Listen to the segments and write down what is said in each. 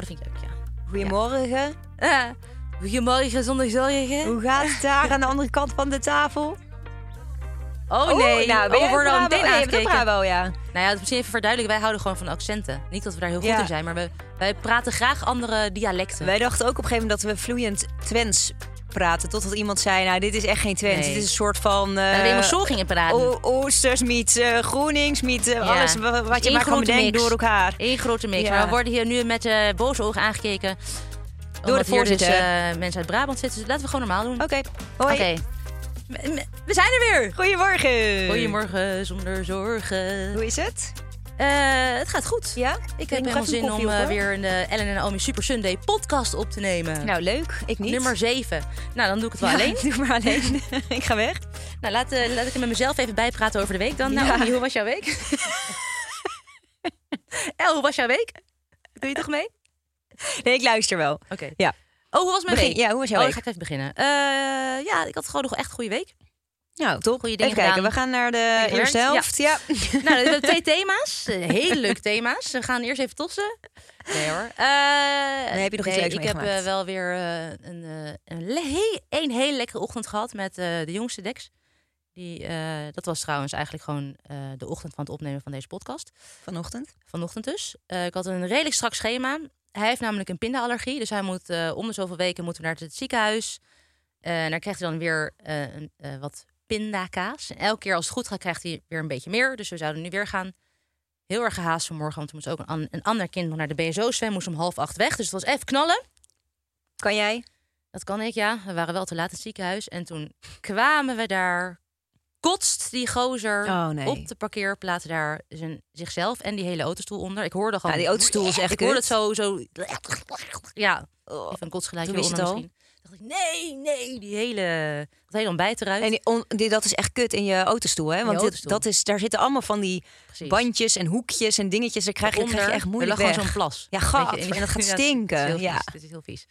dat vind ik leuk, ja. Goedemorgen. Eh, goedemorgen, zonder zorgen. Hoe gaat het daar aan de andere kant van de tafel? Oh nee, nou, ben oh, je we worden al Brabo? meteen Oh, je bent ook aangekeken. Brabo, ja. Nou ja, het is misschien even verduidelijken. Wij houden gewoon van accenten. Niet dat we daar heel goed Ja. in zijn, maar we, wij praten graag andere dialecten. Wij dachten ook op een gegeven moment dat we vloeiend Twents praten. Totdat iemand zei, nou, dit is echt geen Twents. Nee. Dit is een soort van... We eh zo gingen praten. O- Oosters meet eh, Gronings meet eh, Ja. alles wa- wat, Dus je maar kan bedenken door elkaar. Eén grote mix. Ja. We worden hier nu met boze ogen aangekeken. de Omdat hier dus voorzitter. mensen uit Brabant zitten. Dus laten we gewoon normaal doen. Oké, hoi. M- We zijn er weer. Goedemorgen. Goedemorgen, zonder zorgen. Hoe is het? Eh, het gaat goed. Ja? Ik heb nog helemaal zin om op, eh, weer een eh, Ellen en Naomi Super Sunday podcast op te nemen. Nou, leuk. Ik niet. Nummer 7. Nou, dan doe ik het wel Ja, alleen. Doe maar alleen. ik ga weg. Nou, laat, laat ik er met mezelf even bijpraten over de week dan. Ja. Naomi, hoe was jouw week? El, hoe was jouw week? Doe je toch mee? Nee, ik luister wel. Oké. Ja. Oh, hoe was mijn Begin- week? ja, hoe was jouw oh, week? ga ik even beginnen. Eh, ja, ik had gewoon nog echt een goede week. Nou, toch? Goeie dingen Even kijken, gedaan. we gaan naar de eerste gewerkt. helft. Ja. nou, we hebben twee thema's. Hele leuke thema's. We gaan eerst even tossen. Nee hoor. Eh, Nee, heb je nog iets nee, leuks Ik heb eh, wel weer eh, een, een, he- een hele lekkere ochtend gehad met de jongste Dex. Die, dat was trouwens eigenlijk gewoon de ochtend van het opnemen van deze podcast. Vanochtend. Vanochtend dus. Ik had een redelijk strak schema. Hij heeft namelijk een pindaallergie. Dus hij moet om de zoveel weken moeten we naar het ziekenhuis. En daar krijgt hij dan weer een, wat pindakaas. En elke keer als het goed gaat, krijgt hij weer een beetje meer. Dus we zouden nu weer gaan. Heel erg gehaast vanmorgen, want er moest ook een, an- een ander kind nog naar de BSO zwemmen. Moest om half acht weg. Dus het was even knallen. Kan jij? Dat kan ik, ja. We waren wel te laat in het ziekenhuis. En toen kwamen we daar. Kotst die gozer Oh, nee. op de parkeerplaats daar zijn, zichzelf en die hele autostoel onder. Ik hoorde gewoon... Ja, die autostoel is echt Ik hoorde het zo, zo... Ja, even een kotsgeluidje al? misschien. Dacht ik, nee, nee, die hele... Dat hele ontbijt eruit. En die, on- die- dat is echt kut in je autostoel, hè? Want dit- dat is, daar zitten allemaal van die Precies. bandjes en hoekjes en dingetjes. Daar krijg je, krijg je echt moeilijk er lag gewoon zo'n plas. Ja, gat. je, En dat gaat Ja, stinken. Ja. Het is heel vies.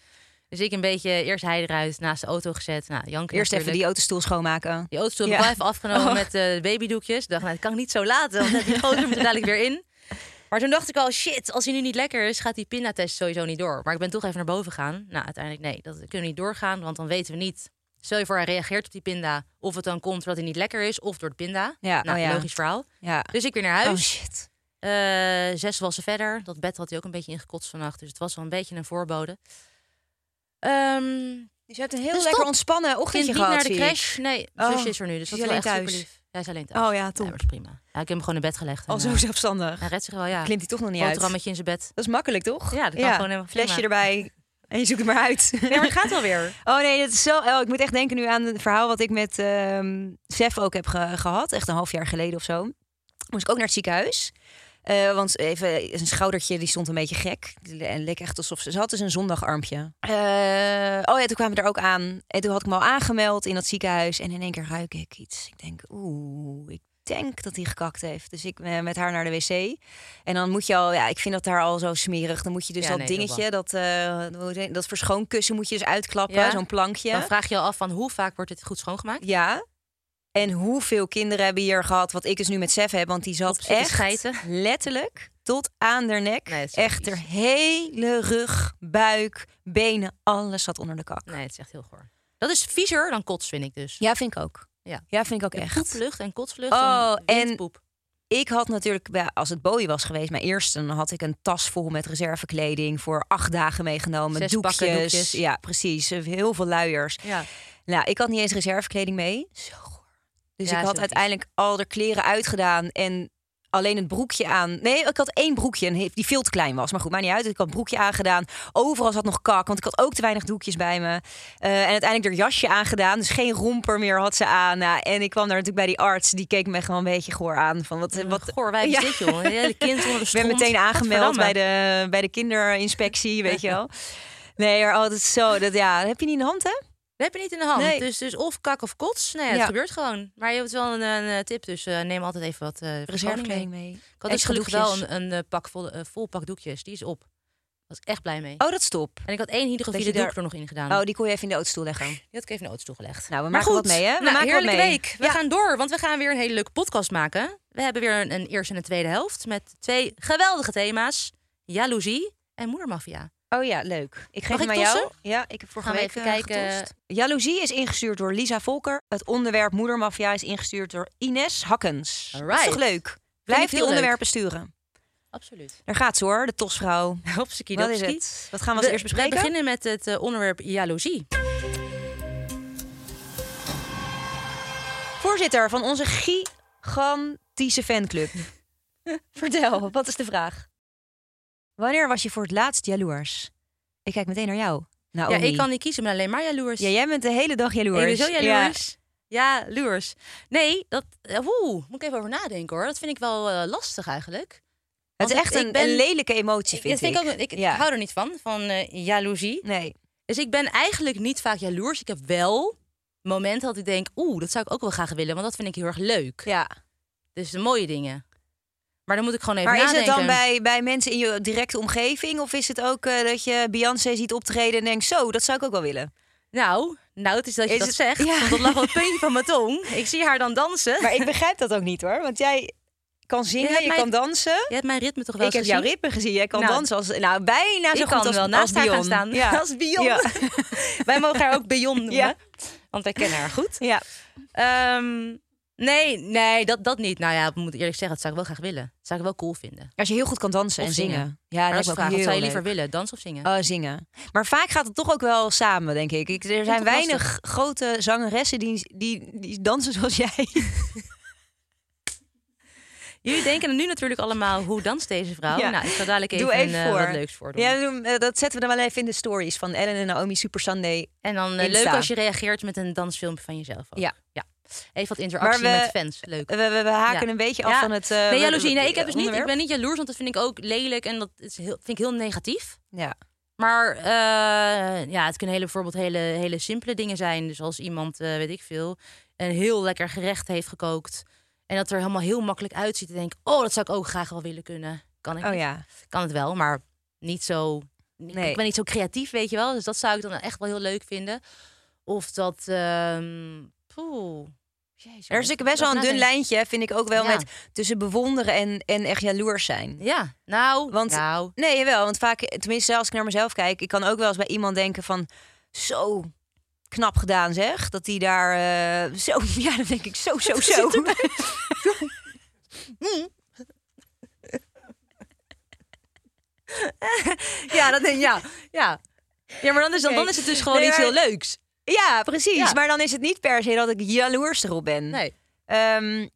Dus ik een beetje eerst hij eruit, naast de auto gezet. Nou, Janke Eerst even die autostoel schoonmaken. Die autostoel heb ik Ja. wel even afgenomen Oh. met eh, babydoekjes. Ik dacht, nou, dat kan ik niet zo laten, want die gozer moet er dadelijk weer in. Maar toen dacht ik al, shit, als hij nu niet lekker is, gaat die pindatest sowieso niet door. Maar ik ben toch even naar boven gegaan. Nou, uiteindelijk nee, dat kunnen we niet doorgaan, want dan weten we niet. Stel je voor, hij reageert op die pinda, of het dan komt doordat hij niet lekker is, of door de pinda. Ja, nou, oh ja. logisch verhaal. Ja. Dus ik weer naar huis. Oh shit. Eh, zes wassen verder. Dat bed had hij ook een beetje ingekotst vannacht, dus het was wel een beetje een voorbode. Dus je hebt een heel Dus lekker top. ontspannen kind ochtendje niet gehad, naar de crash. Nee, Oh, zusje is er nu, dus dat hij is wel echt thuis? super lief. Ja, hij is alleen thuis. Oh ja, Ja, dat is prima. Ja, ik heb hem gewoon in bed gelegd. Al zo eh, zelfstandig. Hij redt zich wel, ja. Klimt hij toch nog niet uit. Boterhammetje in zijn bed. Dat is makkelijk, toch? Ja, dat kan gewoon helemaal Flesje prima. erbij en je zoekt het maar uit. Nee, maar het gaat wel weer. Oh nee, dat is zo. Oh, ik moet echt denken nu aan het verhaal wat ik met ehm Sef ook heb ge- gehad. Echt een half jaar geleden of zo. Moest ik ook naar het ziekenhuis. Eh, want even, een schoudertje die stond een beetje gek. En leek echt alsof ze... Ze had dus een zondagarmpje. Eh, oh ja, toen kwamen we er ook aan. En toen had ik me al aangemeld in dat ziekenhuis. En in één keer ruik ik iets. Ik denk, oeh, ik denk dat hij gekakt heeft. Dus ik eh, met haar naar de wc. En dan moet je al... Ja, ik vind dat daar al zo smerig. Dan moet je dus Ja, dat nee, dingetje, dat, heet- dat verschoonkussen moet je dus uitklappen. Ja. Zo'n plankje. Dan vraag je je af van hoe vaak wordt het goed schoongemaakt? Ja. En hoeveel kinderen hebben hier gehad, wat ik dus nu met Sef heb, want die zat echt schijten. letterlijk tot aan de nek. Nee, echt vies. hele rug, buik, benen, alles zat onder de kak. Nee, het is echt heel goor. Dat is viezer dan kots, vind ik dus. Ja, vind ik ook. Ja. Ja, vind ik ook echt. Poepvlucht en kotsvlucht. Oh, en windpoep. Ik had natuurlijk, ja, als het Bowie was geweest, mijn eerste, dan had ik een tas vol met reservekleding voor acht dagen meegenomen. Zes doekjes. pakken doekjes. Ja, precies. Heel veel luiers. Ja. Nou, ik had niet eens reservekleding mee. Zo. Dus Ja, ik had uiteindelijk al de kleren uitgedaan en alleen het broekje aan. Nee, ik had één broekje en die veel te klein was. Maar goed, maakt niet uit. Ik had het broekje aangedaan. Overal zat nog kak, want ik had ook te weinig doekjes bij me. Eh, en uiteindelijk er jasje aangedaan. Dus geen romper meer had ze aan. Nou, en ik kwam daar natuurlijk bij die arts. Die keek me gewoon een beetje goor aan. Van wat, wat, Goor, wij Ja. dit, joh. Een hele kind onder de ik ben meteen aangemeld bij de, bij de kinderinspectie, weet je wel. Nee, maar altijd zo. Dat, ja, dat heb je niet in de hand, hè? Dat heb je niet in de hand. Nee. Dus, dus of kak of kots. Nee, het Ja. gebeurt gewoon. Maar je hebt wel een, een, eh, tip, dus eh, neem altijd even wat uh, Reservekleding mee. Ik had dus gelukkig wel een, een pak vol, vol pak doekjes. Die is op. was echt blij mee. Oh, dat is top. En ik had één hydrofiele doek er nog in gedaan. Oh, die kon je even in de autostoel leggen. Die had ik even in de auto toegelegd. Nou, we maar maken goed, wat mee, hè? We nou, maken wat heerlijke mee. week. We Ja. gaan door, want we gaan weer een hele leuke podcast maken. We hebben weer een, een eerste en een tweede helft met twee geweldige thema's. Jaloezie en moedermafia. Oh ja, leuk. Ik geef Mag hem ik aan jou. Ja, ik heb vorige Gaan we week even eh, kijken. getost. Jaloezie is ingestuurd door Lisa Volker. Het onderwerp moedermafia is ingestuurd door Ines Hakkens. Dat is Alright. toch leuk? Blijf die leuk. onderwerpen sturen. Absoluut. Daar gaat ze hoor, de tosvrouw. Hopsakee Wat is het? Wat gaan we als eerst bespreken? We beginnen met het eh, onderwerp jaloezie. Voorzitter van onze gigantische fanclub. Vertel, wat is de vraag? Wanneer was je voor het laatst jaloers? Ik kijk meteen naar jou. Ja, ik kan niet kiezen, maar alleen maar jaloers. Ja, jij bent de hele dag jaloers. Ik ben zo jaloers. Ja, jaloers. Nee, dat... eh, Oeh, moet ik even over nadenken hoor. Dat vind ik wel eh, lastig eigenlijk. Het is echt ik een, ben- een lelijke emotie, Ik, vind ik, ook, ik Ja. hou er niet van, van eh, jaloezie. Nee. Dus ik ben eigenlijk niet vaak jaloers. Ik heb wel momenten dat ik denk, oeh, dat zou ik ook wel graag willen. Want dat vind ik heel erg leuk. Ja. Dus de mooie dingen. Maar dan moet ik gewoon even Maar is nadenken. het dan bij, bij mensen in je directe omgeving? Of is het ook eh, dat je Beyoncé ziet optreden en denkt... zo, dat zou ik ook wel willen? Nou, nou, het is dat je Is dat het- zegt. Ja. Want dat lag het puntje van mijn tong. Ik zie haar dan dansen. Maar ik begrijp dat ook niet hoor. Want jij kan zingen, Je kan dansen. Je hebt mijn ritme toch wel Ik heb jouw ritme gezien. Jij kan Nou, dansen als... Nou, bijna zo ik goed kan als, wel als naast haar gaan staan. Ja. Als Bion. Ja. Wij mogen haar ook Bion noemen. Ja. Want wij kennen haar goed. ja. Ehm, nee, nee, dat, dat niet. Nou ja, ik moet eerlijk zeggen, dat zou ik wel graag willen. Dat zou ik wel cool vinden. Als je heel goed kan dansen Of en zingen. zingen. Ja, dat is vraag, wat zou je liever leuk. willen? Dansen of zingen? Oh, zingen. Maar vaak gaat het toch ook wel samen, denk ik. ik er zijn weinig grote zangeressen die, die, die dansen zoals jij. Jullie denken nu natuurlijk allemaal, hoe danst deze vrouw? Ja. Nou, ik ga dadelijk even, Doe even eh, wat leuks voor doen. Ja, eh, dat zetten we dan wel even in de stories van Ellen en Naomi Super Sunday. En dan eh, leuk als je reageert met een dansfilmpje van jezelf. Ook. Ja. ja. Even wat interactie we- met fans. Leuk. We, we, we haken Ja. een beetje af Ja. van het. Nee, jaloezie. Nee, ik heb dus niet. Ik ben niet jaloers, want dat vind ik ook lelijk en dat is heel, vind ik heel negatief. Ja. Maar eh, ja, het kunnen hele, bijvoorbeeld hele, hele simpele dingen zijn. Dus als iemand, eh, weet ik veel, een heel lekker gerecht heeft gekookt. En dat er helemaal heel makkelijk uitziet. En denk, oh, dat zou ik ook graag wel willen kunnen. Kan ik Oh ja. Kan het wel, maar niet zo. Nee. Ik ben niet zo creatief, weet je wel. Dus dat zou ik dan echt wel heel leuk vinden. Of dat. ehm poeh. Jezus, Er is natuurlijk best wel een dun nadenken. lijntje, vind ik ook wel, Ja. met tussen bewonderen en, en echt jaloers zijn. Ja, nou, Want- nou. Nee, jawel. Want vaak, tenminste, als ik naar mezelf kijk, ik kan ook wel eens bij iemand denken van zo knap gedaan, zeg. Dat die daar eh, zo, ja, dan denk ik zo, zo, zo. Ja, dat denk ja, ja. Ja, maar dan is, dan, dan is het dus gewoon Nee, iets heel leuks. Ja, precies. Ja. Maar dan is het niet per se dat ik jaloers erop ben. Nee. Ehm,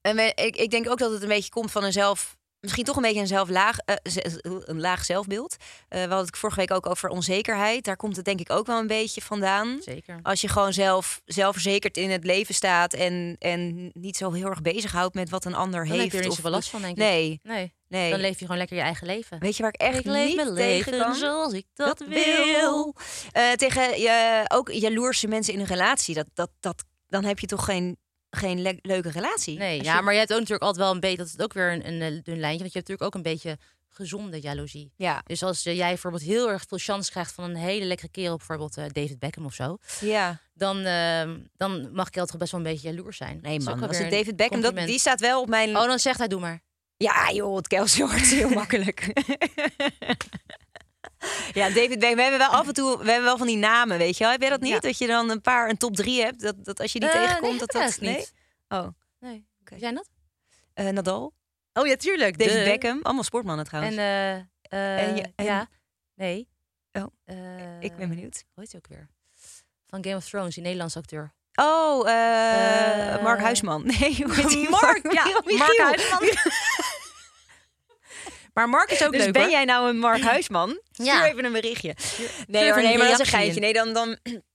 en ik, ik denk ook dat het een beetje komt van een zelf misschien toch een beetje een, zelflaag, eh, ze- een laag zelfbeeld. Eh we hadden het vorige week ook over onzekerheid. Daar komt het denk ik ook wel een beetje vandaan. Zeker. Als je gewoon zelf zelfverzekerd in het leven staat en, en niet zo heel erg bezighoudt met wat een ander Dan heeft. heb je er niet zoveel last van, denk ik. Nee, Nee, nee. dan leef je gewoon lekker je eigen leven. Weet je waar ik echt ik leef niet tegen leven zoals ik dat, dat wil. Eh, tegen je, ook jaloerse mensen in een relatie. Dat, dat, dat, dan heb je toch geen, geen le- leuke relatie. Nee, Als ja, je- maar je hebt ook natuurlijk altijd wel een beetje... Dat is ook weer een, een, eh, dun lijntje. Want je hebt natuurlijk ook een beetje gezonde jaloezie. Ja, Dus als eh, jij bijvoorbeeld heel erg veel chance krijgt van een hele lekkere kerel, bijvoorbeeld eh, David Beckham of zo, ja. dan, eh, dan mag ik altijd best wel een beetje jaloers zijn. Nee man, als het David Beckham, dat, die staat wel op mijn... Oh, dan zegt hij, doe maar. Ja joh, het Kelsey wordt heel makkelijk. Ja, David Beckham, we hebben wel af en toe, we hebben wel van die namen, weet je wel. Heb jij dat niet? Ja. Dat je dan een paar, een top drie hebt, dat, dat als je die Eh, tegenkomt, nee, dat dat... Nee? niet. Oh, Nee. Zijn dat? Eh, Nadal, Oh ja, tuurlijk. David de. Beckham, allemaal sportmannen trouwens. En, eh, En je- en- ja. Nee. Oh, ik ben benieuwd. Hoe heet ook weer? Van Game of Thrones, die Nederlandse acteur. Oh, Mark Huisman. Nee? Mark, ja. Mark Huisman. Maar Mark is ook Dus leuk ben hoor. jij nou een Mark Huisman? Stuur Ja. even een berichtje. Nee, hoor, nee maar dat is een geintje. in. Nee, dan... dan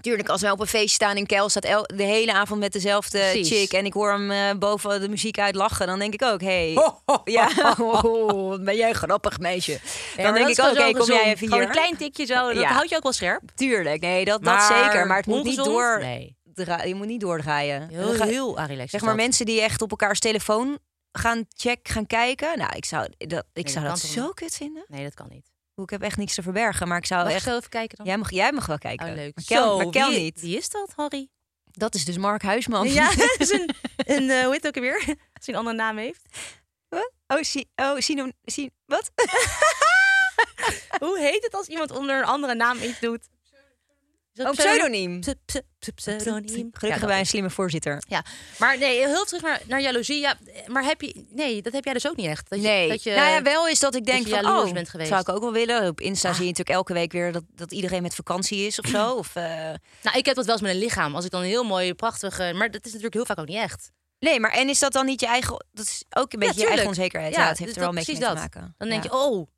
Tuurlijk, als we op een feest staan in Kel, staat el- de hele avond met dezelfde Precies. chick en ik hoor hem eh, boven de muziek uit lachen, dan denk ik ook, hé, hey, ja, oh, ben jij een grappig meisje. Ja, dan denk ik ook, oké, kom jij even hier. Gewoon een klein tikje zo, dat Ja. houdt je ook wel scherp. Tuurlijk, nee, dat, dat zeker, maar het moet niet door, Nee, dra- je moet niet doordraaien. heel, heel relaxed. zeg maar dat. mensen die echt op elkaars telefoon gaan check, gaan kijken, nou, ik zou dat, ik zou dat, zo niet? kut vinden. Nee, dat kan niet. Ik heb echt niks te verbergen, maar ik zou Mag echt... even kijken dan? Jij mag, jij mag wel kijken. Oh, leuk. Maar Kel, Zo, maar Kel wie, niet. Wie is dat, Harry? Dat is dus Mark Huisman. Ja, dat is een, een eh, hoe heet het ook weer? Als hij een andere naam heeft. Oh, zie, oh, zie, zie, wat? Hoe heet het als iemand onder een andere naam iets doet? Oh, pseudoniem. Pse- pse- pse- Pseudoniem. Gelukkig Ja, wij een slimme voorzitter. Ja, maar nee, heel terug naar, naar jaloezie. Ja, maar heb je, nee, dat heb jij dus ook niet echt. Dat je, Nee, dat je, nou ja, wel is dat ik denk je van, oh, bent geweest. zou ik ook wel willen. Op Insta Ah. zie je natuurlijk elke week weer dat, dat iedereen met vakantie is of zo. Of, eh, Nou, ik heb dat wel eens met een lichaam. Als ik dan een heel mooi, prachtige... Maar dat is natuurlijk heel vaak ook niet echt. nee, maar en is dat dan niet je eigen... Dat is ook een beetje je eigen onzekerheid. Ja, Ja, het heeft dus er wel een beetje mee te maken. Dan denk je, oh,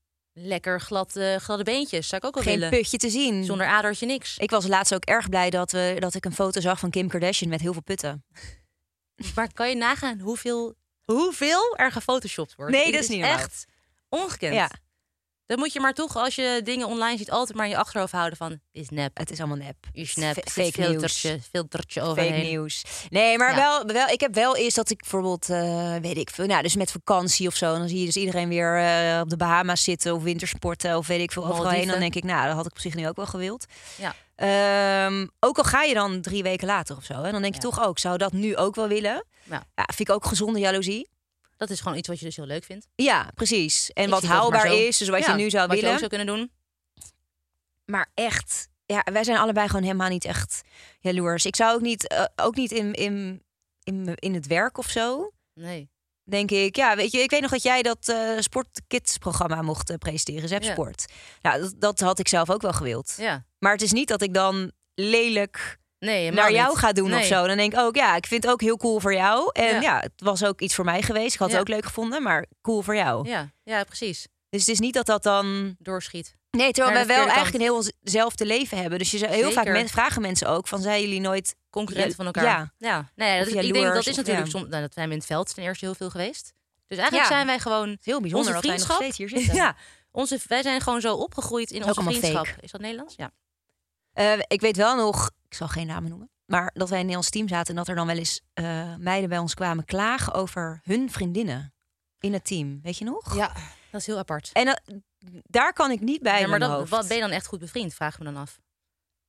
lekker glad, eh, gladde beentjes. Zou ik ook wel Geen willen. putje te zien. Zonder adertje niks. Ik was laatst ook erg blij dat, we, dat ik een foto zag van Kim Kardashian met heel veel putten. Maar kan je nagaan hoeveel, hoeveel er gefotoshopt wordt? Nee, dat is niet echt ongekend. Ja, Dan moet je maar toch, als je dingen online ziet, altijd maar in je achterhoofd houden van... is nep, het is allemaal nep. je snap, F- fake fake nieuws. filtertje, filtertje overheen. Fake nieuws. Nee, maar Ja. wel, wel, ik heb wel eerst dat ik bijvoorbeeld, eh, weet ik veel, nou, dus met vakantie of zo. En dan zie je dus iedereen weer eh, op de Bahama's zitten of wintersporten of weet ik veel overal heen. Dan denk ik, nou, dat had ik op zich nu ook wel gewild. Ja. Ehm, ook al ga je dan drie weken later of zo. En dan denk je Ja. toch ook, zou dat nu ook wel willen? Ja. Ja, vind ik ook gezonde jaloezie. Dat is gewoon iets wat je dus heel leuk vindt. Ja, precies. En Ik wat haalbaar is, dus wat Ja, je nu zou wat willen. je ook zou kunnen doen. Maar echt, ja, wij zijn allebei gewoon helemaal niet echt jaloers. Ik zou ook niet, eh, ook niet in, in, in, in het werk of zo. Nee. Denk ik, ja, weet je, ik weet nog dat jij dat eh Sportkids programma mocht eh, presenteren, Zep Ja. Sport. Nou, dat, dat had ik zelf ook wel gewild. Ja. Maar het is niet dat ik dan lelijk Nee, naar jou niet. ga doen of zo. Dan denk ik ook, ja, ik vind het ook heel cool voor jou. En Ja. ja, het was ook iets voor mij geweest. Ik had het ook leuk gevonden, maar cool voor jou. Ja, ja, precies. Dus het is niet dat dat dan Doorschiet. Nee, terwijl wij wel eigenlijk een heel hetzelfde leven hebben. Dus je heel vaak men, vragen mensen ook van zijn jullie nooit Concurrent Ja, van elkaar. ja. ja. Nee, dat ik denk dat is natuurlijk soms... Nou, dat zijn we in het veld ten eerste heel veel geweest. Dus eigenlijk Ja. zijn wij gewoon... heel bijzonder Onze dat wij nog vriendschap? steeds hier zitten. Ja, onze, wij zijn gewoon zo opgegroeid in Ook onze vriendschap. fake. Is dat Nederlands? Ja. Eh, ik weet wel nog, ik zal geen namen noemen, maar dat wij in ons team zaten en dat er dan wel eens eh, meiden bij ons kwamen klagen over hun vriendinnen in het team. Weet je nog? ja, dat is heel apart. En dat- daar kan ik niet bij. Ja, maar dat, wat ben je dan echt goed bevriend? Vraag me dan af.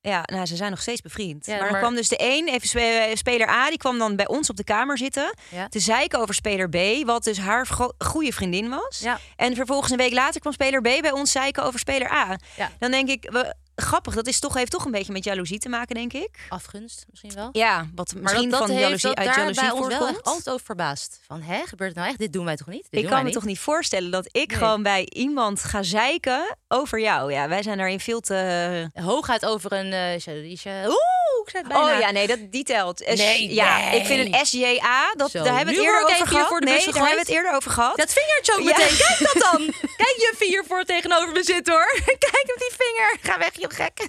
Ja, nou, ze zijn nog steeds bevriend. Ja, maar dan maar- kwam dus de een, even spe- speler A, die kwam dan bij ons op de kamer zitten. Ja. Te zeiken over speler B, wat dus haar go- goede vriendin was. Ja. En vervolgens een week later kwam speler B bij ons zeiken over speler A. Ja. Dan denk ik, we, grappig, dat is toch, heeft toch een beetje met jaloezie te maken, denk ik. Afgunst misschien wel. Ja, wat misschien dat, dat van heeft jaloezie uit jaloezie bij ons wel echt altijd over verbaasd. Van, hè, gebeurt het nou echt? Dit doen wij toch niet? Dit Ik kan me niet. toch niet voorstellen dat ik Nee. gewoon bij iemand ga zeiken over jou. Ja, wij zijn daarin veel te... Hooguit over een... eh, eh, Oeh, ook zijn bijna. Oh ja, nee, dat, die telt. S- Nee, ja, nee. ik vind een SJA, dat, Zo, daar hebben we het eerder ik over gehad. nee, daar hebben we het eerder over gehad. Dat vingertje ook Ja. meteen. Kijk dat dan. Kijk je vier voor tegenover me zit hoor. Kijk op die vinger. Ga weg, joh gek.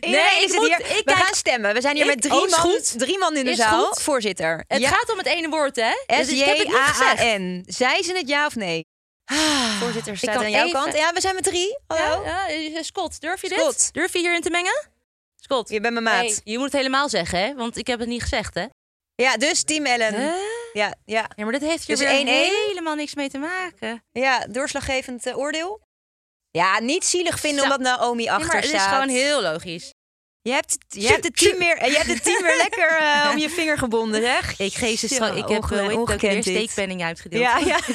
Nee, ik zit moet- hier. ik we kijk- gaan stemmen. We zijn hier Ik- met drie, oh, man, goed. drie man in de Is zaal. goed. Voorzitter. Het Ja. gaat om het ene woord, hè? Dus. S-J-A-A-N. Zij ze het ja of nee? Voorzitter Ik staat kan aan jouw even- kant. Ja, we zijn met drie. Hallo? Ja, ja, eh, Scott, durf je Scott. dit? Durf je hierin te mengen? Scott. Je bent mijn maat. Hey, je moet het helemaal zeggen, hè? Want ik heb het niet gezegd, hè? Ja, dus team Ellen. Ja, ja. Ja, maar dit heeft hier Dus weer 1-1? helemaal niks mee te maken. ja, doorslaggevend eh, oordeel. Ja, niet zielig vinden omdat Naomi Nee, achter maar het is gewoon heel logisch. Je hebt, je hebt het team weer, je hebt het team weer lekker eh, om je vinger gebonden, zeg. Ik geef ze Zo, straks. Ik heb uh, ongekend dit. steekpenning uitgedeeld. Ja, ja.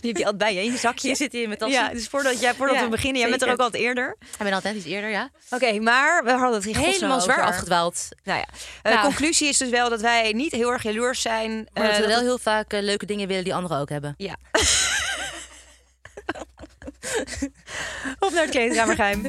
Die heb je altijd bij je in je zakje. Je zit hier met dat. Ja, dus voordat, jij, voordat Ja, we beginnen, jij bent er ook altijd eerder. Ik ben altijd iets eerder, ja. Oké, maar we hadden het hier Helemaal zwaar over. afgedwaald. Nou ja, Eh, Nou. conclusie is dus wel dat wij niet heel erg jaloers zijn. Maar dat eh, we wel heel vaak eh, leuke dingen willen die anderen ook hebben. Ja. Op naar het kleedkamergeheim.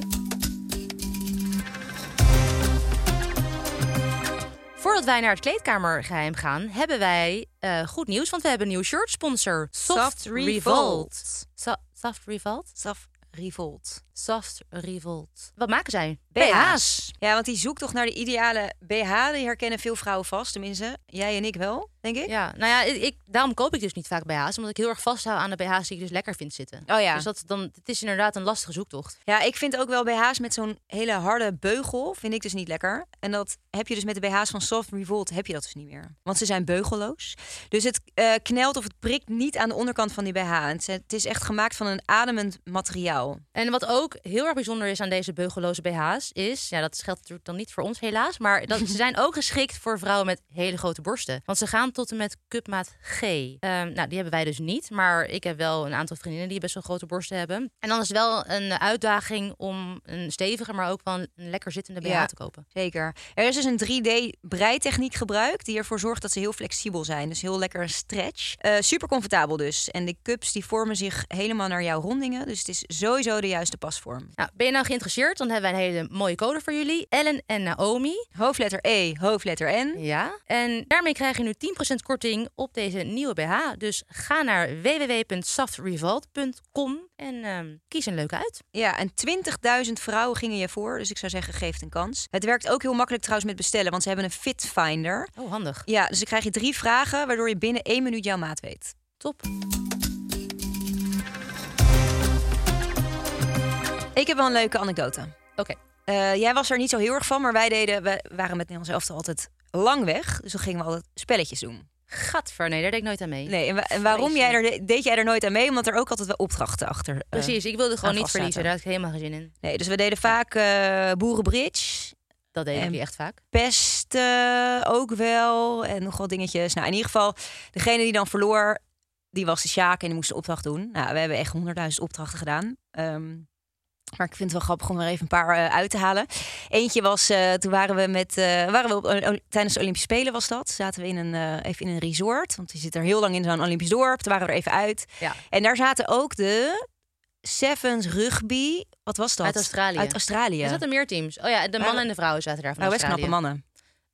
Voordat wij naar het kleedkamergeheim gaan, hebben wij eh, goed nieuws. Want we hebben een nieuw shirt sponsor. Soft, Soft Revolt. Revolt. So- Soft Revolt? Saf Revolt. Soft Revolt. Wat maken zij? BH's. Ja, want die zoekt toch naar de ideale BH. Die herkennen veel vrouwen vast. Tenminste, jij en ik wel, denk ik. Ja, nou ja, ik, daarom koop ik dus niet vaak BH's. Omdat ik heel erg vasthoud aan de BH's die ik dus lekker vind zitten. Oh ja. Dus dat, dan, het is inderdaad een lastige zoektocht. Ja, ik vind ook wel BH's met zo'n hele harde beugel. Vind ik dus niet lekker. En dat heb je dus met de BH's van Soft Revolt. Heb je dat dus niet meer. Want ze zijn beugelloos. Dus het eh, knelt of het prikt niet aan de onderkant van die BH. Het is echt gemaakt van een ademend materiaal. En wat ook heel erg bijzonder is aan deze beugelloze BH's is, ja, dat geldt natuurlijk dan niet voor ons helaas, maar dat, ze zijn ook geschikt voor vrouwen met hele grote borsten. Want ze gaan tot en met cupmaat G. Ehm, nou, die hebben wij dus niet, maar ik heb wel een aantal vriendinnen die best wel grote borsten hebben. En dan is het wel een uitdaging om een stevige, maar ook wel een lekker zittende BH Ja. te kopen. Zeker. Er is dus een 3D-breitechniek gebruikt die ervoor zorgt dat ze heel flexibel zijn. Dus heel lekker stretch. Eh, super comfortabel dus. En de cups die vormen zich helemaal naar jouw rondingen. Dus het is sowieso de juiste pasvorm. Nou, ben je nou geïnteresseerd? Dan hebben wij een hele mooie code voor jullie. Ellen en Naomi. Hoofdletter E, hoofdletter N. Ja. En daarmee krijg je nu 10% korting op deze nieuwe BH. Dus ga naar www.softrevolt.com en ehm, kies een leuke uit. Ja, en 20.000 vrouwen gingen je voor. Dus ik zou zeggen, geef het een kans. Het werkt ook heel makkelijk trouwens met bestellen, want ze hebben een fit finder. Oh, handig. Ja, dus dan krijg je drie vragen, waardoor je binnen één minuut jouw maat weet. Top. Ik heb wel een leuke anekdote. Oké. Eh, jij was er niet zo heel erg van, maar wij deden, we waren met Nederlands elftal altijd lang weg. Dus dan gingen we altijd spelletjes doen. Gadver, nee, daar deed ik nooit aan mee. Nee, en, wa- en waarom jij er, deed jij er nooit aan mee? Omdat er ook altijd wel opdrachten achter. eh, Precies, ik wilde gewoon niet verliezen. Daar had ik helemaal geen zin in. Nee, dus we deden vaak eh boerenbridge, Dat deed En- ik echt vaak. pesten ook wel en nog dingetjes. Nou, in ieder geval, degene die dan verloor, die was de Sjaak en die moest de opdracht doen. Nou, we hebben echt honderdduizend opdrachten gedaan. Ehm, maar ik vind het wel grappig om er even een paar eh, uit te halen. Eentje was, eh, toen waren we met, eh, waren we op, tijdens de Olympische Spelen was dat. Zaten we in een, even in een resort, want die zit er heel lang in zo'n Olympisch dorp. Toen waren we er even uit. Ja. En daar zaten ook de Sevens rugby. Wat was dat? Uit Australië. Uit Australië. Er zaten meer teams. Oh ja, de mannen en de vrouwen zaten daar van Nou, best knappe mannen.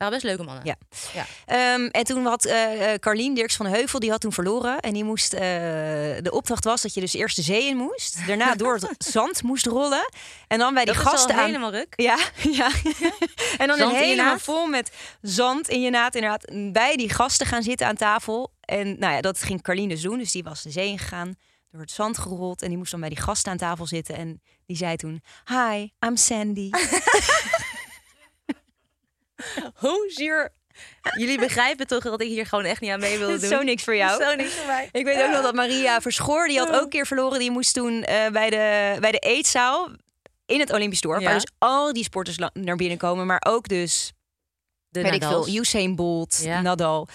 Waren best leuke mannen. Ja. ja. Ehm, en toen had eh, Carlien Dirks van Heuvel, die had toen verloren. En die moest, eh, de opdracht was dat je dus eerst de zee in moest. Daarna door het zand moest rollen. En dan bij die Dat gasten aan... helemaal ruk. Ja, ja. en dan Zand helemaal vol met zand in je naad. Inderdaad, bij die gasten gaan zitten aan tafel. En nou ja, dat ging Carlien dus doen. Dus die was de zee ingegaan, door het zand gerold. En die moest dan bij die gasten aan tafel zitten. En die zei toen, hi, I'm Sandy. Hoezeer... Jullie begrijpen toch dat ik hier gewoon echt niet aan mee is doen? zo niks voor jou. Zo niks voor mij. Ik weet ook nog dat Maria Verschoor, die had ook een keer verloren. Die moest toen eh, bij, de, bij de eetzaal in het Olympisch dorp. Ja. Waar dus al die sporters naar binnen komen. Maar ook dus, De weet ik Nadals. veel, Usain Bolt, Ja. Nadal.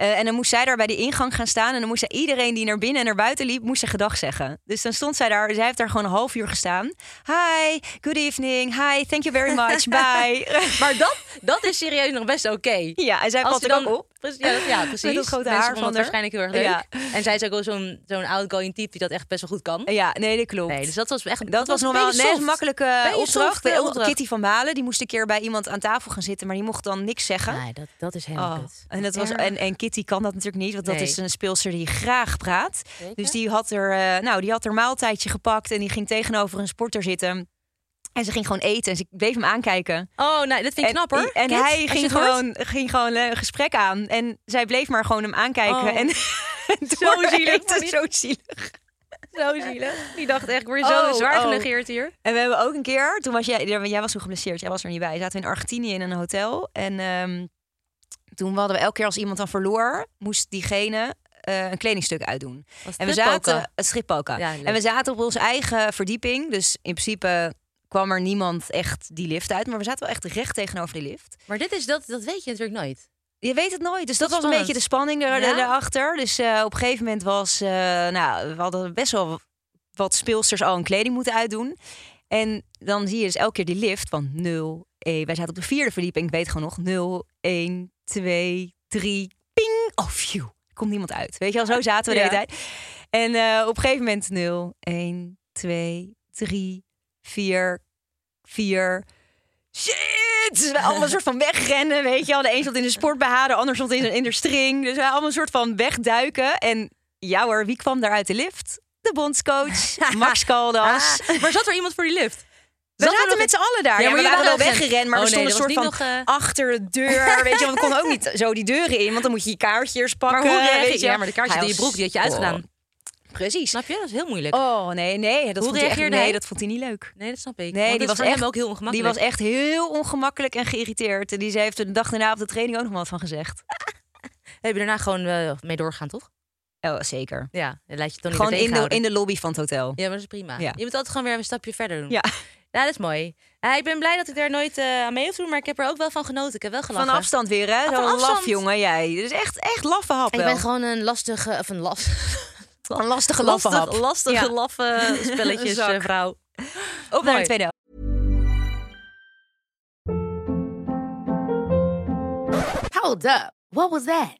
Eh, en dan moest zij daar bij de ingang gaan staan. En dan moest zij iedereen die naar binnen en naar buiten liep, moest ze gedag zeggen. Dus dan stond zij daar. Zij heeft daar gewoon een half uur gestaan. Hi, good evening. Hi, thank you very much. Bye. Maar dat, dat is serieus nog best oké. ja, en zij valt er dan ook op. Ja, dat, ja, precies. dat grote Mensen haar van waarschijnlijk heel erg leuk. Ja. En zij is ook wel zo'n zo'n outgoing type die dat echt best wel goed kan. Ja, nee, dat klopt. Nee, dus dat was echt Dat, was beetje net een makkelijke opdracht. opdracht. Kitty van Balen, die moest een keer bij iemand aan tafel gaan zitten, maar die mocht dan niks zeggen. Nee, dat, dat is helemaal Oh. En, dat was, en, en Kitty kan dat natuurlijk niet, want dat Nee. is een speelster die graag praat. Zeker. Dus die had, er, eh, nou, die had er maaltijdje gepakt en die ging tegenover een sporter zitten. En ze ging gewoon eten en ze bleef hem aankijken. Oh, nee, dat vind ik En, knap hoor. en hij je ging gewoon, ging gewoon eh, een gesprek aan. En zij bleef maar gewoon hem aankijken. Oh. En Zo zielig, zo zielig. Zo zielig. Die dacht echt, ik word Oh, zo zwaar oh. genegeerd hier. En we hebben ook een keer, toen was jij, jij was toen geblesseerd, jij was er niet bij. Zaten we in Argentinië in een hotel. En ehm, toen hadden we elke keer als iemand dan verloor, moest diegene eh, een kledingstuk uitdoen. En we zaten, het strippoken. Ja, en we zaten op onze eigen verdieping. Dus in principe kwam er niemand echt die lift uit. Maar we zaten wel echt recht tegenover die lift. Maar dit is, dat, dat weet je natuurlijk nooit. Je weet het nooit. Dus dat, Dat was een beetje de spanning er, Ja? daarachter. Dus eh, op een gegeven moment was... eh, nou, we hadden best wel wat speelsters al een kleding moeten uitdoen. En dan zie je dus elke keer die lift van 0, 1. Wij zaten op de vierde verdieping. Ik weet gewoon nog 0, 1, 2, 3, ping. Oh, phew. Komt niemand uit. Weet je wel, zo zaten we de hele tijd. En eh, op een gegeven moment 0, 1, 2, 3, 4, 4... Shit! Dus we allemaal een soort van wegrennen, weet je wel. De een stond in de sportbh, de ander stond in de, in de string. Dus we allemaal een soort van wegduiken. En ja hoor, wie kwam daar uit de lift? De bondscoach, Max Caldas. Ah, maar zat er iemand voor die lift? We Zat zaten nog met z'n allen daar. Ja, Ja, maar we waren wel weggerend, maar Oh, we nee, stonden een soort van nog, eh, achter de deur. Weet je, want we konden ook niet zo die deuren in, want dan moet je je kaartjes Maar pakken. hoe reageer weet je? Ja, maar de kaartjes in je broek, die had je uitgedaan. Oh, precies. Snap je? Dat is heel moeilijk. Oh nee, nee, dat Hoe vond hij reageerde nee, hij? dat vond hij niet leuk. Nee, dat snap ik. Nee, Want die was echt- ook heel Die ongemakkelijk. was echt heel ongemakkelijk en geïrriteerd. En die ze heeft er de dag daarna op de training ook nog wat van gezegd. Heb je daarna gewoon eh, mee doorgaan, toch? Oh, zeker. Ja, dan laat je het dan niet Gewoon in de, in de lobby van het hotel. Ja, maar dat is prima. Ja. Je moet altijd gewoon weer een stapje verder doen. Ja. Ja, dat is mooi. Ja, ik ben blij dat ik daar nooit eh, aan mee hoef te doen, maar ik heb er ook wel van genoten. Ik heb wel gelachen. Van afstand weer, hè? van Zo'n laf, jongen, jij. Dat is echt, echt laffe hap Ik ben gewoon een lastige, of een las, Een lastige laffe lastig, hap. lastige, Ja. laffe spelletjes eh, vrouw. Op naar de tweede. Hold up. What was that?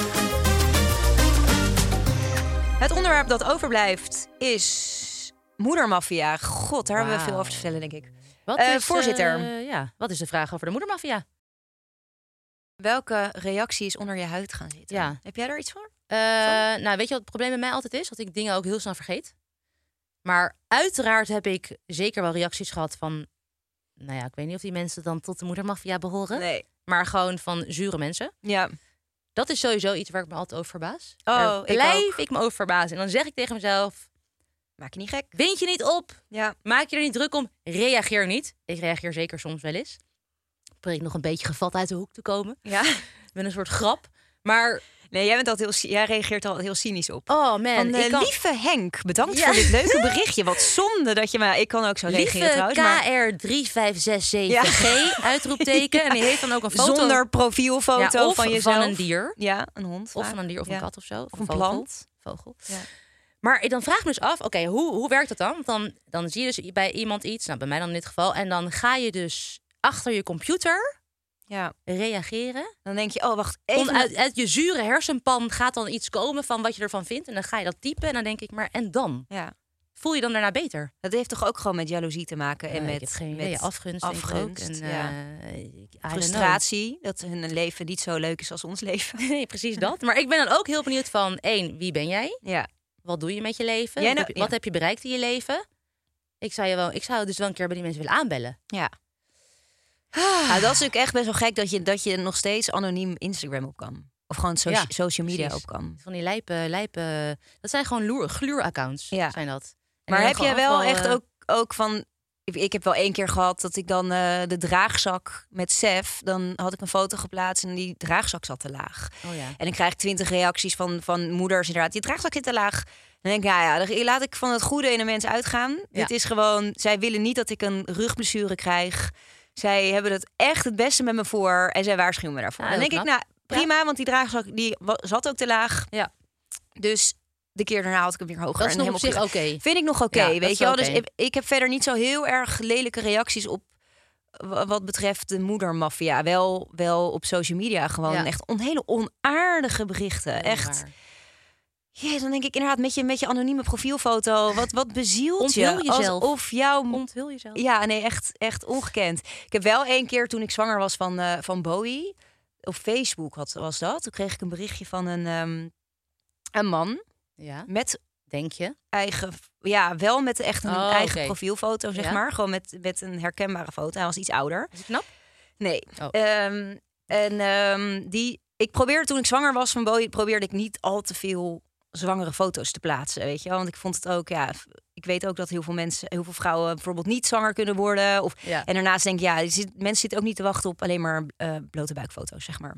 Het onderwerp dat overblijft is moedermafia. God, daar hebben we Wauw. veel over te vertellen, denk ik. Wat Eh, is, voorzitter. eh, ja, wat is de vraag over de moedermafia? Welke reactie is onder je huid gaan zitten? Ja. Heb jij daar iets voor? Eh, nou, weet je wat het probleem bij mij altijd is? Dat ik dingen ook heel snel vergeet. Maar uiteraard heb ik zeker wel reacties gehad van... Nou ja, ik weet niet of die mensen dan tot de moedermafia behoren. Nee. Maar gewoon van zure mensen. Ja. Dat is sowieso iets waar ik me altijd over verbaas. Oh, Daar ik blijf ook. ik me over verbazen. En dan zeg ik tegen mezelf... Maak je niet gek. Wind je niet op. Ja. Maak je er niet druk om. Reageer niet. Ik reageer zeker soms wel eens. Probeer ik nog een beetje gevat uit de hoek te komen. Ja. Met een soort grap. Maar, Nee, jij, bent altijd heel, jij reageert al heel cynisch op. oh man. Van, eh, kan... Lieve Henk, bedankt Ja. voor dit leuke berichtje. Wat zonde dat je maar ik kan ook zo reageren Lieve trouwens. Maar KR3567G, uitroepteken. En die heeft dan ook een foto. zonder profielfoto Ja, van jezelf. van een dier. Ja, een hond. Of van een dier of een kat of zo. Of, Of een vogel. plant. Vogel. Ja. Maar dan vraag ik me dus af, oké, hoe, hoe werkt dat dan? Want dan, dan zie je dus bij iemand iets, nou bij mij dan in dit geval. En dan ga je dus achter je computer Ja, reageren. dan denk je, oh wacht, Om even. uit, uit je zure hersenpan gaat dan iets komen van wat je ervan vindt. En dan ga je dat typen en dan denk ik, maar en dan? Ja, Voel je dan daarna beter? dat heeft toch ook gewoon met jaloezie te maken en met, geen met idee. afgunst, afgunst, En, ja. eh, frustratie dat hun leven niet zo leuk is als ons leven. Nee, precies dat. Maar ik ben dan ook heel benieuwd van, één, wie ben jij? Ja, Wat doe je met je leven? Wat, nou- heb je, wat heb je bereikt in je leven? Ik zou, je wel, ik zou dus wel een keer bij die mensen willen aanbellen. ja. Nou, dat is natuurlijk echt best wel gek dat je, dat je nog steeds anoniem Instagram op kan. Of gewoon soci- Ja, social media precies. ook kan. Van die lijpe, lijpe... Dat zijn gewoon loer, gluuraccounts, Ja. zijn dat. En Maar heb jij wel afval, echt eh, ook, ook van... Ik, ik heb wel één keer gehad dat ik dan eh, de draagzak met Sef... dan had ik een foto geplaatst en die draagzak zat te laag. Oh ja. En dan krijg ik twintig reacties van, van moeders inderdaad. Die draagzak zit te laag. Dan denk ik, ja, ja, dan laat ik van het goede in een mens uitgaan. Dit is gewoon, zij willen niet dat ik een rugblessure krijg. Zij hebben het echt het beste met me voor en zij waarschuwen me daarvoor. Ja, dan denk ik, nou prima, want die draagzak die zat ook te laag. Ja. Dus de keer daarna had ik hem weer hoger. Dat is en nog op zich helemaal oké. Vind ik nog oké, Ja, weet je wel. Dus ik, ik heb verder niet zo heel erg lelijke reacties op wa- wat betreft de moedermafia. Wel, wel op social media gewoon echt on, hele onaardige berichten. Echt. Waar. Ja, dan denk ik inderdaad met je, met je anonieme profielfoto. Wat, wat bezielt je? Jezelf. Alsof jouw... Onthul jezelf. Ja, nee, echt, echt ongekend. Ik heb wel één keer toen ik zwanger was van, eh, van Bowie. Op Facebook had, was dat. Toen kreeg ik een berichtje van een, ehm, een man Ja, met denk je? eigen... Ja, wel met echt een Oh, eigen profielfoto, zeg Ja. maar. Gewoon met, met een herkenbare foto. Hij was iets ouder. Is het knap? Nee. Oh. Ehm, en ehm, die, ik probeerde toen ik zwanger was van Bowie, probeerde ik niet al te veel zwangere foto's te plaatsen, weet je wel? Want ik vond het ook, ja, ik weet ook dat heel veel mensen, heel veel vrouwen bijvoorbeeld niet zwanger kunnen worden. Of, Ja. En daarnaast denk ik, ja, je zit, mensen zitten ook niet te wachten op alleen maar eh, blote buikfoto's, zeg maar.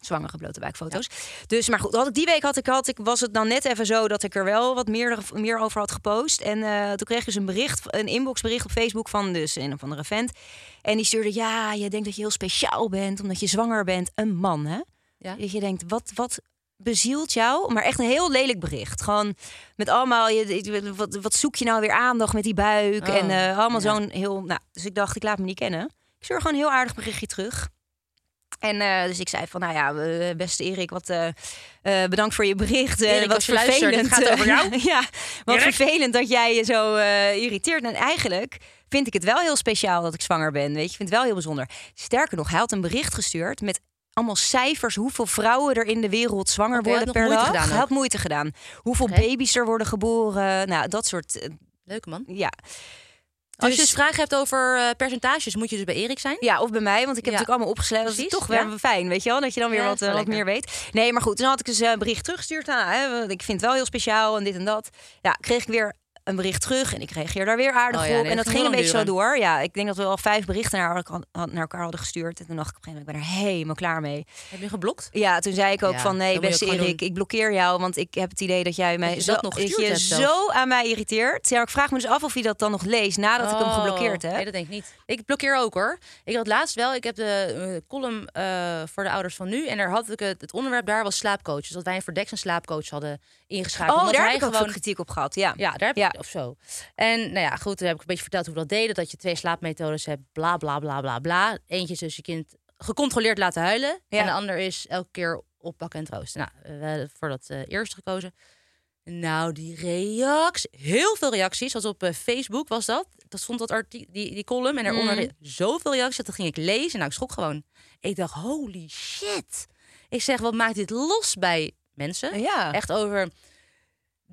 Zwangere blote buikfoto's. Dus, maar goed, had ik die week had ik, had ik, was het dan net even zo dat ik er wel wat meer, meer over had gepost. En eh, toen kreeg ik dus een bericht, een inboxbericht op Facebook van dus een of andere vent. En die stuurde, ja, je denkt dat je heel speciaal bent omdat je zwanger bent. Een man, hè? Ja. Dat je denkt, wat, wat bezielt jou? Maar echt een heel lelijk bericht. Gewoon met allemaal, je, wat, wat zoek je nou weer aandacht met die buik? Oh, en eh, allemaal ja. zo'n heel, nou, dus ik dacht, ik laat me niet kennen. Ik stuur gewoon een heel aardig berichtje terug. En eh, dus ik zei van, nou ja, beste Erik, wat eh, bedankt voor je bericht. Erik, wat dit gaat over jou. ja, wat vervelend dat jij je zo irriteert. En eigenlijk vind ik het wel heel speciaal dat ik zwanger ben. Weet je, ik vind het wel heel bijzonder. Sterker nog, hij had een bericht gestuurd met allemaal cijfers. Hoeveel vrouwen er in de wereld zwanger worden per dag. gedaan had moeite gedaan. Hoeveel baby's er worden geboren. Nou, dat soort. eh, Leuke man. ja. Als je Dus- dus vragen hebt over eh, percentages, moet je dus bij Erik zijn. Ja, of bij mij, want ik heb Ja. natuurlijk allemaal opgeschreven. Dat is toch ja. wel fijn, weet je wel? Dat je dan weer Ja, wat, eh, wat meer weet. Nee, maar goed, toen had ik dus een bericht teruggestuurd. Nou, hè, ik vind het wel heel speciaal en dit en dat. Ja, kreeg ik weer een bericht terug en ik reageer daar weer aardig Oh ja, op. en dat dat ging een beetje zo door. Ja, ik denk dat we al vijf berichten naar, elkaar- naar elkaar hadden gestuurd. En toen dacht ik op een gegeven moment, ik ben er helemaal klaar mee. Heb je geblokt? Ja, toen zei ik ook Ja, van nee, dat je beste Erik, ik blokkeer jou, want ik heb het idee dat jij mij je zo, dat nog dat je zo aan mij irriteert. Ja, ik vraag me dus af of hij dat dan nog leest nadat ik hem Oh, geblokkeerd heb. Nee, dat denk ik niet. Ik blokkeer ook hoor. Ik had laatst wel, ik heb de eh, column eh, voor de ouders van nu. En daar had ik het, het onderwerp daar was slaapcoach. Dus dat wij een Verdex een slaapcoach hadden ingeschakeld. Oh, daar heb ik ook gewoon kritiek op gehad. Ja. Ja, daar heb Ja. Of zo. En nou ja, goed, toen heb ik een beetje verteld hoe we dat deden. Dat je twee slaapmethodes hebt, bla bla bla bla bla. Eentje is dus je kind gecontroleerd laten huilen. Ja. En de ander is elke keer oppakken en troosten. Nou, we hebben voor dat eh, eerste gekozen. Nou, die reacties, heel veel reacties. Was op eh, Facebook was dat. Dat stond dat artikel, die, die column. En daaronder Mhm. zoveel reacties. Dat ging ik lezen. Nou, ik schrok gewoon. Ik dacht, holy shit. Ik zeg, wat maakt dit los bij mensen? Ja. Echt over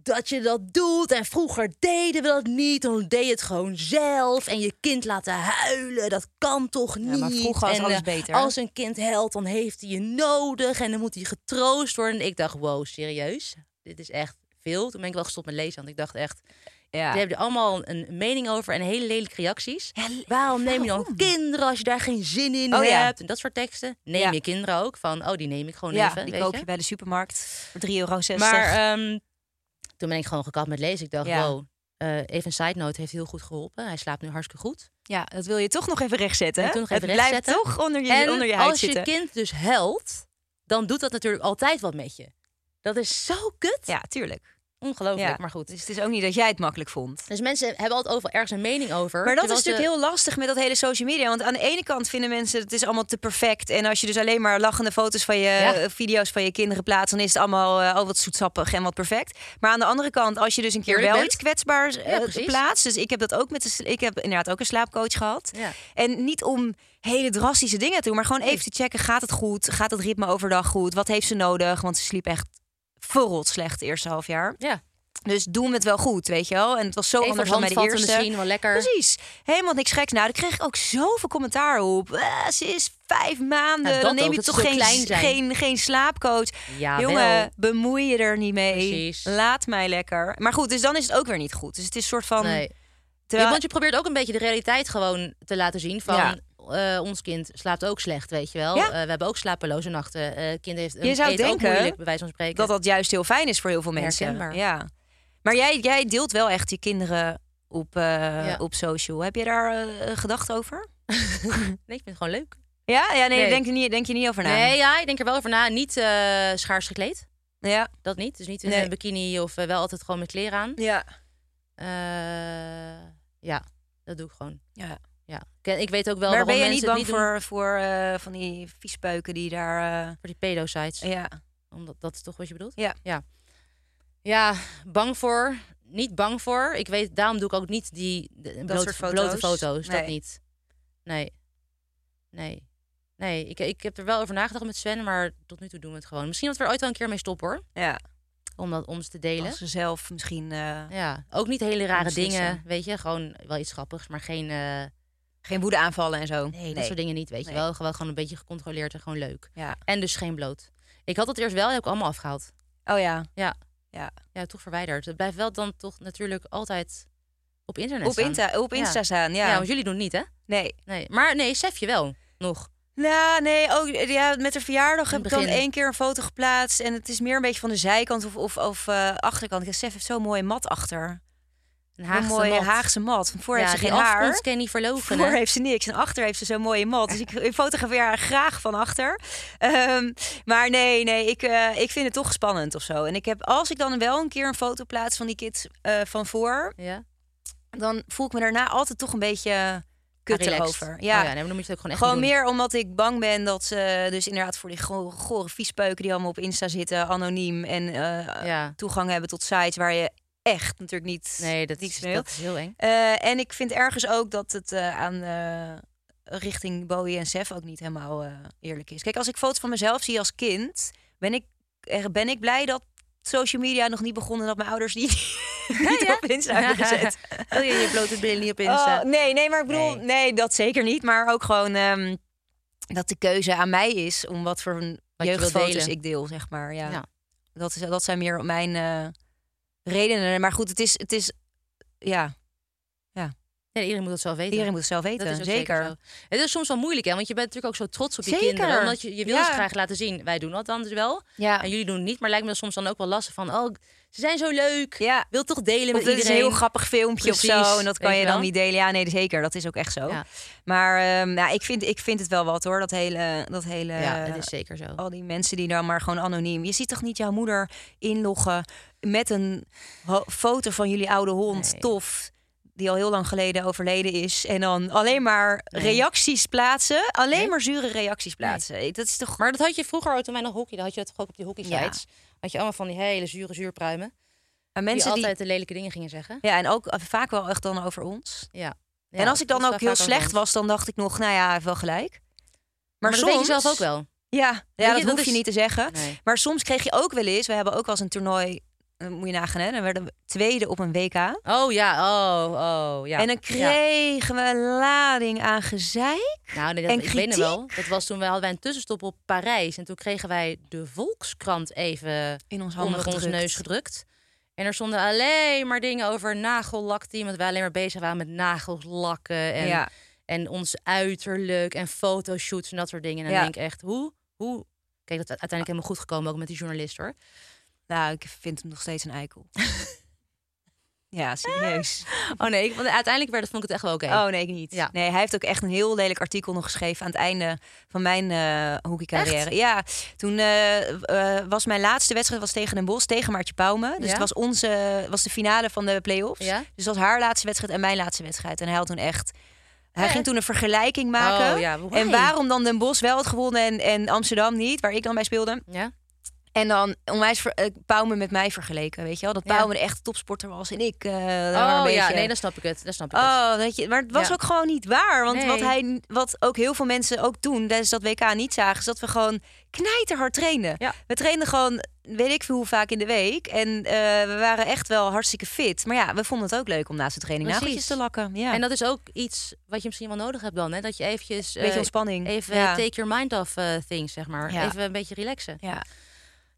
dat je dat doet. En vroeger deden we dat niet. Dan deed je het gewoon zelf. En je kind laten huilen. Dat kan toch niet. maar vroeger was en, alles eh, beter. Als een kind huilt, dan heeft hij je nodig. En dan moet hij getroost worden. En ik dacht, wow, serieus? Dit is echt veel. Toen ben ik wel gestopt met lezen. Want ik dacht echt, Ja. die hebben er allemaal een mening over. En hele lelijke reacties. Ja, Waarom neem je dan kinderen als je daar geen zin in Oh, ja. hebt? En dat soort teksten. Neem Ja. je kinderen ook. Van, oh, die neem ik gewoon ja, even. die weet koop je? je bij de supermarkt voor 3,60 euro. Maar ehm, toen ben ik gewoon gekapt met lezen. Ik dacht, Ja. wow, eh, even een side note, heeft heel goed geholpen. Hij slaapt nu hartstikke goed. ja, dat wil je toch nog even rechtzetten. Het even blijft rechtzetten. toch onder je, en onder je huid als je zitten. kind dus huilt, dan doet dat natuurlijk altijd wat met je. Dat is zo kut. Ja, tuurlijk. Ongelooflijk, Ja. maar goed. Dus het is ook niet dat jij het makkelijk vond. Dus mensen hebben altijd overal ergens een mening over. Maar dat is natuurlijk ze- heel lastig met dat hele social media. Want aan de ene kant vinden mensen het is allemaal te perfect. En als je dus alleen maar lachende foto's van je Ja. eh, video's van je kinderen plaatst, dan is het allemaal eh, oh, wat zoetsappig en wat perfect. Maar aan de andere kant, als je dus een keer Eerlijk wel bent. iets kwetsbaars eh, plaatst. Dus ik heb dat ook met de, ik heb inderdaad ook een slaapcoach gehad. Ja. En niet om hele drastische dingen te doen, maar gewoon even te checken: gaat het goed? Gaat het ritme overdag goed? Wat heeft ze nodig? Want ze sliep echt verrot slecht het eerste half jaar. Ja. Dus doen we het wel goed, weet je wel. En het was zo Even anders dan bij de eerste. misschien, wel lekker. Precies. Helemaal niks geks. Nou, daar kreeg ik ook zoveel commentaar op. Eh, ze is vijf maanden. Dat dan neem ook, je toch geen, geen, geen slaapcoach. Ja, Jongen, wel. bemoei je er niet mee. Precies. Laat mij lekker. Maar goed, dus dan is het ook weer niet goed. Dus het is een soort van... Nee. Terwijl, Ja, want je probeert ook een beetje de realiteit gewoon te laten zien. Van Ja. Eh, ons kind slaapt ook slecht, weet je wel. Ja. Eh, we hebben ook slapeloze nachten. Eh kind heeft een Je zou denken moeilijk, bij wijze van spreken. dat dat juist heel fijn is voor heel veel mensen. Herkenbaar. Ja. Maar jij, jij deelt wel echt je kinderen op, Ja. op social. Heb je daar gedacht over? Nee, ik vind het gewoon leuk. Ja, ja nee, denk, je niet, denk je niet over na. Nee, ja, ik denk er wel over na. Niet schaars gekleed. Ja. Dat niet. Dus niet in Nee. een bikini of wel altijd gewoon met kleren aan. Ja. Ja, dat doe ik gewoon. ja. Ja. Ik, weet ook wel Maar waarom ben je niet bang niet voor, voor eh, van die viespeuken die daar... doen voor die pedo-sites. eh, ja. Omdat dat is toch wat je bedoelt? Ja. ja. Ja, bang voor. Niet bang voor. Ik weet, daarom doe ik ook niet die de, blote, soort foto's? blote foto's. Dat niet. Nee. Nee. Nee, ik, ik heb er wel over nagedacht met Sven, maar tot nu toe doen we het gewoon. Misschien dat we er ooit wel een keer mee stoppen hoor. ja. Om, dat, om ze te delen. Als ze zelf misschien eh, Ja, ook niet hele rare dingen, weet je. Gewoon wel iets grappigs, maar geen... geen woede aanvallen en zo. nee, dat soort dingen niet, weet je Nee. wel. Gewoon, gewoon een beetje gecontroleerd en gewoon leuk. Ja. En dus geen bloot. Ik had het eerst wel, heb ik allemaal afgehaald. Oh ja. Ja. Ja. Ja, toch verwijderd. Het blijft wel dan toch natuurlijk altijd op internet Op, staan. Insta, op Insta Ja. staan, Ja. ja. want jullie doen het niet, hè? Nee. Nee. Maar nee, Sef je wel nog. Nou, nee, ook ja, met de verjaardag heb ik dan één keer een foto geplaatst. En het is meer een beetje van de zijkant of, of, of eh, achterkant. Ik Sef heeft zo'n mooie mat achter. Een Een Haagse mooie mat. Haagse mat. Van voor ja, heeft ze geen haar. je niet verloven, Voor hè? heeft ze niks. En achter heeft ze zo'n mooie mat. Dus ik, ik fotografeer haar graag van achter. Ehm, maar nee, nee, ik, eh, ik vind het toch spannend of zo. En ik heb, als ik dan wel een keer een foto plaats van die kids eh, van voor, Ja. dan voel ik me daarna altijd toch een beetje kut Relaxed. erover. Oh Ja. ja, nee, dan moet je het ook gewoon echt Gewoon meer omdat ik bang ben dat ze dus inderdaad voor die go- gore viespeuken die allemaal op Insta zitten, anoniem en eh, Ja. toegang hebben tot sites waar je echt natuurlijk niet Nee, dat is, dat is heel eng. eh, en ik vind ergens ook dat het eh, aan eh, richting Bowie en Sef ook niet helemaal eerlijk is. Kijk, als ik foto's van mezelf zie als kind, ben ik, ben ik blij dat social media nog niet begonnen dat mijn ouders die niet ja? op Insta hebben gezet. Wil je je blote billen niet op Insta? Oh, nee, nee, maar ik bedoel, Nee. nee. dat zeker niet. Maar ook gewoon ehm, dat de keuze aan mij is om wat voor Wat jeugdfoto's ik deel, zeg maar. Ja. Ja. Dat, is, dat zijn meer mijn redenen. Maar goed, het is, het is ja, Nee, iedereen moet het zelf weten. iedereen moet het zelf weten. Dat is zeker. Het is soms wel moeilijk, hè? Want je bent natuurlijk ook zo trots op je Zeker. kinderen. Omdat je, je wil Ja. ze graag laten zien. Wij doen dat dan dus wel. Ja. En jullie doen het niet. Maar lijkt me dat soms dan ook wel lastig van... Oh, ze zijn zo leuk. Ja. Wil toch delen Of met dit is een iedereen. heel grappig filmpje of zo. En dat kan je dan wel? niet delen. Ja, nee, zeker. Dat is ook echt zo. Ja. Maar nou, ik, vind, ik vind het wel wat hoor. Dat hele. Dat hele Ja, dat is zeker zo. Al die mensen die dan maar gewoon anoniem. Je ziet toch niet jouw moeder inloggen met een foto van jullie oude hond. Nee. Tof. Die al heel lang geleden overleden is. En dan alleen maar Nee. reacties plaatsen. Alleen Nee. maar zure reacties plaatsen. Dat is toch. Maar dat had je vroeger ook toen wij nog hockey. Dat had je dat toch ook op die hockey Ja. sites. Had je allemaal van die hele zure zuurpruimen. Die mensen die. altijd de lelijke dingen gingen zeggen. Ja, en ook vaak wel echt dan over ons. Ja. en als ik dan ook heel slecht was, dan dacht ik nog, nou ja, wel gelijk. Maar, Maar, dat soms weet je zelf ook wel. Ja, ja je, dat dat hoef je niet te zeggen. Nee. Maar soms kreeg je ook wel eens. We hebben ook wel eens een toernooi. Eh, moet je nagaan, hè? Dan werden we tweede op een WK. Oh ja, oh, oh, ja. En dan Ja. kregen we een lading aan gezeik. Nou, nee, dat, en ik weet nog wel. Dat was toen wij hadden wij een tussenstop op Parijs. En toen kregen wij de Volkskrant even In ons handen onder ons neus gedrukt. En er stonden alleen maar dingen over nagellakteam. Want wij alleen maar bezig waren met nagels lakken. En, Ja. en ons uiterlijk en fotoshoots en dat soort dingen. En dan Ja. denk ik echt, hoe, hoe... Kijk, dat is uiteindelijk helemaal goed gekomen, ook met die journalist hoor. Nou, ik vind hem nog steeds een eikel. ja, serieus. Oh nee, ik- want uiteindelijk werd het, vond ik het echt wel oké. Oh nee, ik niet. Ja. Nee, hij heeft ook echt een heel lelijk artikel nog geschreven aan het einde van mijn eh hockeycarrière. Ja, toen eh, eh, was mijn laatste wedstrijd was tegen Den Bosch, tegen Maartje Pauwme. Dus Ja? het was onze was de finale van de play-offs. Ja? Dus dat was haar laatste wedstrijd en mijn laatste wedstrijd. En hij had toen echt. Hij ging toen een vergelijking maken. Oh, ja, en waarom dan Den Bosch wel had gewonnen en, en Amsterdam niet, waar ik dan bij speelde. Ja? En dan onwijs ver, eh, Pauwme met mij vergeleken, weet je wel? Dat Ja. Pauwme de echte topsporter was en ik. daar Oh een beetje... ja, nee, dan snap ik het. Dan snap ik het. Oh, weet je, maar het was Ja. ook gewoon niet waar. Want Nee. wat, hij, wat ook heel veel mensen ook toen tijdens dat WK niet zagen, is dat we gewoon knijterhard trainden. Ja. We trainden gewoon weet ik veel hoe vaak in de week. En eh, we waren echt wel hartstikke fit. Maar ja, we vonden het ook leuk om naast de training nageltjes te lakken. Ja. En dat is ook iets wat je misschien wel nodig hebt dan. Hè? Dat je eventjes... Beetje eh, ontspanning. Even Ja. take your mind off eh, things, zeg maar. Ja. Even een beetje relaxen. ja.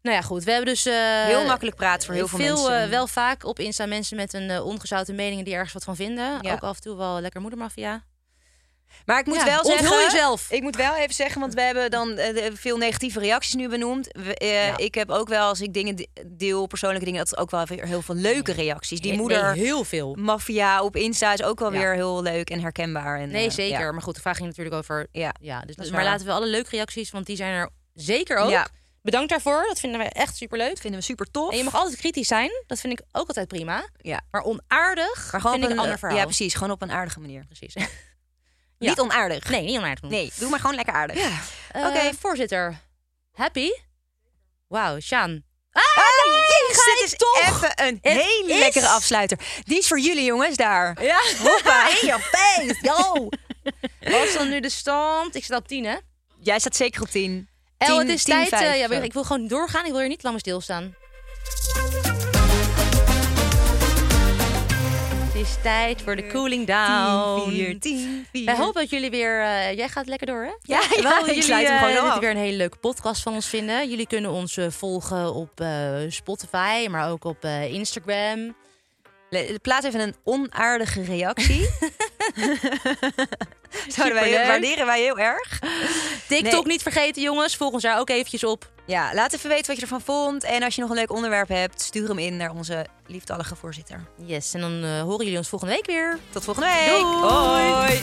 Nou ja, goed. We hebben dus... eh, Heel makkelijk praten voor heel veel mensen. eh, wel vaak op Insta mensen met een eh, ongezouten meningen die ergens wat van vinden. Ja. Ook af en toe wel lekker moedermafia. Maar ik moet Ja, wel zeggen... jezelf. Ik moet wel even zeggen, want we hebben dan veel negatieve reacties nu benoemd. We, Ja. Ik heb ook wel, als ik dingen de- deel, persoonlijke dingen... dat ook wel weer heel veel leuke reacties. Die Nee, moeder... nee, heel veel. Maffia op Insta is ook wel Ja. weer heel leuk en herkenbaar. En, Nee, zeker. Maar goed, de vraag ging natuurlijk over... Ja. Ja, dus, is maar laten we alle leuke reacties, want die zijn er zeker ook. Ja. Bedankt daarvoor. Dat vinden we echt superleuk. Dat vinden we super tof. En je mag altijd kritisch zijn. Dat vind ik ook altijd prima. Ja. Maar onaardig Maar gewoon vind ik een ander verhaal. Ja, precies. Gewoon op een aardige manier. Precies. Ja. Niet onaardig. Nee, niet onaardig. Nee, doe maar gewoon lekker aardig. Eh, Oké. Voorzitter. Happy? Wauw, Sjaan. Ah, yes, dit is toch? even een Het hele is- lekkere afsluiter. Die is voor jullie jongens daar. Ja. Hoppa. In je face, yo. Wat is dan nu de stand? Ik sta op 10, hè? Jij staat zeker op 10. El, 10, het is 10, tijd. eh, 5, ja, zo. ik wil gewoon doorgaan. Ik wil hier niet langer stilstaan. Het is tijd voor de cooling down. 10, 4, 10, 4. Wij hopen dat jullie weer... eh, jij gaat lekker door, hè? Ja, We ja, hopen ik jullie, sluit hem gewoon eh, af. weer een hele leuke podcast van ons vinden. Jullie kunnen ons eh, volgen op eh, Spotify, maar ook op eh, Instagram. Le- Plaats even een onaardige reactie. Zouden wij, waarderen wij heel erg. TikTok Nee. niet vergeten, jongens. Volg ons daar ook eventjes op. Ja, laat even weten wat je ervan vond. En als je nog een leuk onderwerp hebt, stuur hem in naar onze lieftallige voorzitter. Yes, en dan eh, horen jullie ons volgende week weer. Tot volgende week. Doei. Hoi.